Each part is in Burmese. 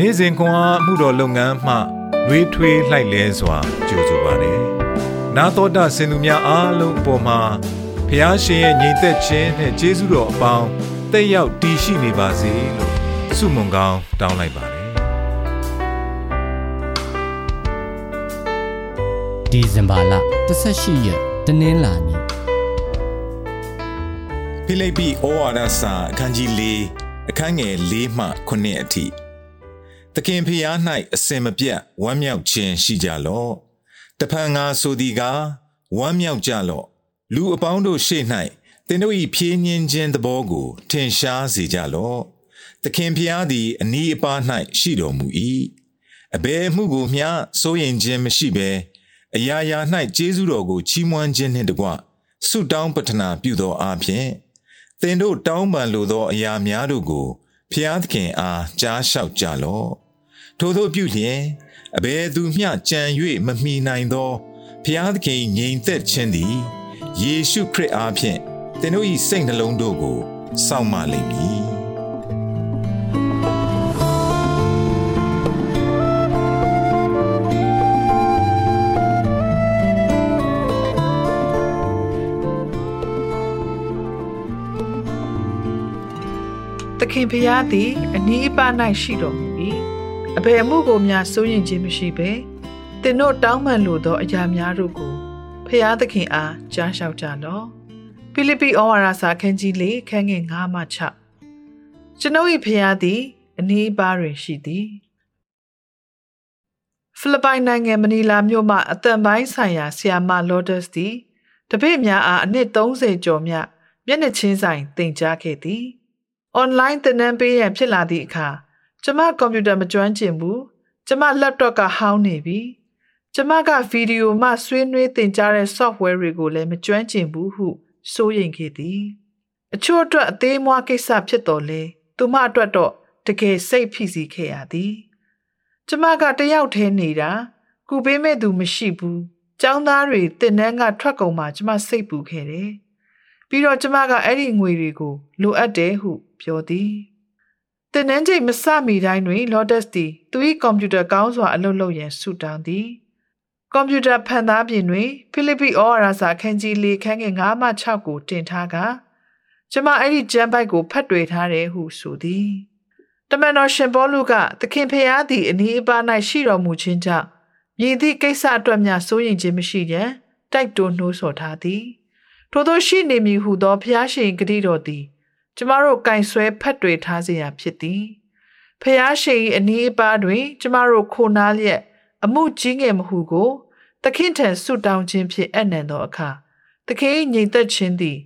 နေ့စဉ်ခွန်အားမှုတော်လုပ်ငန်းမှနှွေးထွေးလှိုက်လဲစွာကြိုဆိုပါတယ်။နာတော်တာစင်သူများအားလုံးအပေါ်မှာဖះရှင်ရဲ့ညီသက်ခြင်းနဲ့ကျေးဇူးတော်အပေါင်းတက်ရောက်တည်ရှိနေပါစေလို့ဆုမွန်ကောင်းတောင်းလိုက်ပါတယ်။ဒီဇင်ဘာလ18ရက်တနင်္လာနေ့ဖိလိပ္ပိဩဝါဒစာအခန်းကြီး၄အခန်းငယ်၄မှ9အထိ သခင်ဖျား၌အစင်မပြတ်ဝမ်းမြောက်ခြင်းရှိကြလော့တဖန်ငါဆိုသည်ကားဝမ်းမြောက်ကြလော့လူအပေါင်းတို့ရှေ့၌သင်တို့၏ဖြည့်ညင်းခြင်းသဘောကို ထင်ရှားစေကြလော့သခင်ဖျားသည်အနီးအပါး၌ရှိတော်မူ၏အဘယ်မှုကိုမျှစိုးရင်ခြင်းမရှိဘဲအရာရာ၌ကျေးဇူးတော်ကိုချီးမွမ်းခြင်းနှင့်တကွဆုတောင်းပတနာပြုသောအဖြစ်သင်တို့တောင်းပန်လိုသောအရာများတို့ကိုဖျားသခင်အားကြားလျှောက်ကြလော့ ထို့သောပြုလျင်အဘယ်သူမျှကြံ၍မမိနိုင်သောဖျားသခင်ငြိမ်သက်ခြင်းသည်ယေရှုခရစ်အားဖြင့်သင်တို့၏စိတ်နှလုံးတို့ကိုစောင့်မလိမ့်မည်သခင်ဖျားသည်အနီးအပါး၌ရှိတော်မူ၏ အဘယ်မှုကိုများစိုးရင်ခြင်းမရှိဘဲသင်တို့တောင်းပန်လိုသောအရာများတို့ကိုဖျားသခင်အားကြားလျှောက်ကြလော့ဖိလိပ္ပိဩဝါဒစာခန်းကြီး၄ခန်းငယ်9မှ6ကျွန်ုပ်၏ဖျားသည်အနီးအပါးတွင်ရှိသည်ဖိလစ်ပိုင်နိုင်ငံမနီလာမြို့မှအတန်ပိုင်းဆိုင်ရာဆီယာမလော်ဒတ်စ်သည်တပည့်များအားအနှစ်30ကျော်မြမျက်နှာချင်းဆိုင်တင်ကြားခဲ့သည်။ online သင်တန်းပေးရန်ဖြစ်လာသည့်အခါ ကျမကွန်ပျူတာမကျွမ်းကျင်ဘူး။ကျမ laptop ကဟောင်းနေပြီ။ကျမကဗီဒီယိုမှဆွေးနွေးသင်ကြားတဲ့ software တွေကိုလည်းမကျွမ်းကျင်ဘူးဟုစိုးရိမ်ခဲ့သည်။အချို့အတွက်အသေးမွားကိစ္စဖြစ်တော်လဲသူမအတွက်တော့တကယ်စိတ်ဖိစီးခဲ့ရသည်။ကျမကတယောက်တည်းနေတာကုပေးမဲ့သူမရှိဘူး။ចောင်းသားတွေတင်နှန်းကထွက်ကုန်မှကျမစိတ်ပူခဲ့တယ်။ပြီးတော့ကျမကအဲ့ဒီငွေတွေကိုလိုအပ်တယ်ဟုပြောသည် တင်နန်းချိန်မစမီတိုင်းတွင် Lotus သည်သူ၏ကွန်ပျူတာကောင်းစွာအလုပ်လုပ်ရန်ဆုတောင်းသည်ကွန်ပျူတာဖန်သားပြင်တွင်ဖိလိပ္ပိဩဝါဒစာခန်းကြီး၄ခန်းငယ်9မှ6ကိုတင်ထားကကျမအဲ့ဒီကျမ်းပိုက်ကိုဖတ်တွေ့ထားတယ်ဟုဆိုသည်တမန်တော်ရှင်ဘောလူကသခင်ဖျားသည်အနီးအပါး၌ရှိတော်မူခြင်းကြောင့်မြည်သည့်ကိစ္စအတွက်များစိုးရင်ခြင်းမရှိရန်တိုက်တွန်းနှိုးဆော်ထားသည်ထို့သောရှိနေမည်ဟုသောဖျားရှင်ဂတိတော်သည် ကျမတို့ကင်ဆွဲဖတ်တွေထားစေရဖြစ်သည်ဖျားရှင်၏အနီးအပါးတွင် ကျမတို့ခိုနားလျက်အမှုကြီးငယ်မဟုကိုသခင်ထံဆုတောင်းခြင်းဖြင့်အနံ့သောအခါသခင်၏ညီသက်ခြင်းသည်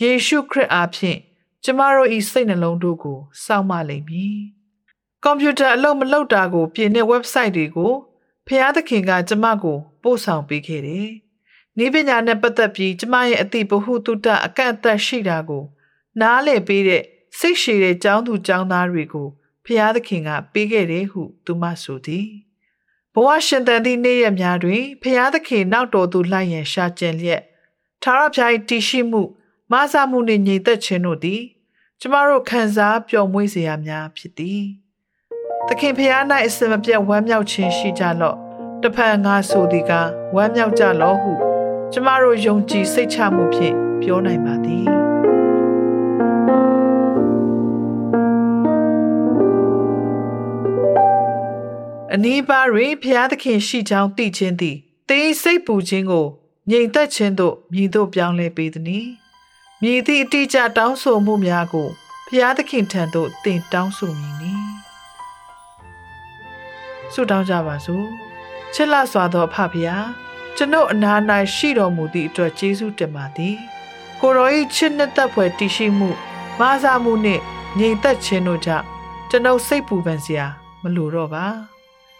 ယေရှုခရစ်အားဖြင့်ကျမတို့၏စိတ်နှလုံးတို့ကိုစောင့်မလိမ့်မည်ကွန်ပျူတာအလုပ်မလုပ်တာကို ပြင်တဲ့ website တွေကိုဖျားသခင်က ကျမကိုပို့ဆောင်ပေးခဲ့တယ်နီးပညာနဲ့ပတ်သက်ပြီးကျမရဲ့အသိဗဟုသုတအကန့်အသတ်ရှိတာကို နားလည်ပေးတဲ့စိတ်ရှည်တဲ့ចောင်းသူចောင်းသားတွေကိုဖျားသခင်ကပေးခဲ့တယ်ဟုသူမဆိုသည်ဘဝရှင်တန်သည့်နေ့ရက်များတွင်ဖျားသခင်နောက်တော်သူလိုက်ရန်ရှာကြံလျက်သာရဖျား၏တည်ရှိမှုမဆာမှုနှင့်ညီသက်ခြင်းတို့သည်ကျမတို့ခံစားပျော်မွေ့စေရများဖြစ်သည်သခင်ဖျား၌အစမပြတ်ဝမ်းမြောက်ခြင်းရှိကြလော့တဖန်ငါဆိုသည်ကဝမ်းမြောက်ကြလော့ဟု ကျမတို့ယုံကြည်စိတ်ချမှုဖြင့်ပြောနိုင်ပါ နီးပါးတွင်ဘုရားသခင်ရှိကြောင်းသိခြင်းသည်တေးစိတ်ပူခြင်းကိုငြိမ်သက်ခြင်းသို့မြည်သို့ပြောင်းလဲပေးသည်။မြည်သည့်အတိအကျတောင်းဆိုမှုများကိုဘုရားသခင်ထံသို့တင်တောင်းဆိုမည်နီ။ဆုတောင်းကြပါစို့။ချစ်လစွာသောအဖဖုရားကျွန်ုပ်အနာ၌ရှိတော်မူသည့်အတွက်ကျေးဇူးတင်ပါသည်ကိုရော၏ချစ်နှစ်သက်ဖွယ်တည်ရှိမှုမားစားမှုနှင့်ငြိမ်သက်ခြင်းတို့ကြောင့်ကျွန်ုပ်စိတ်ပူပန်စရာမလိုတော့ပါ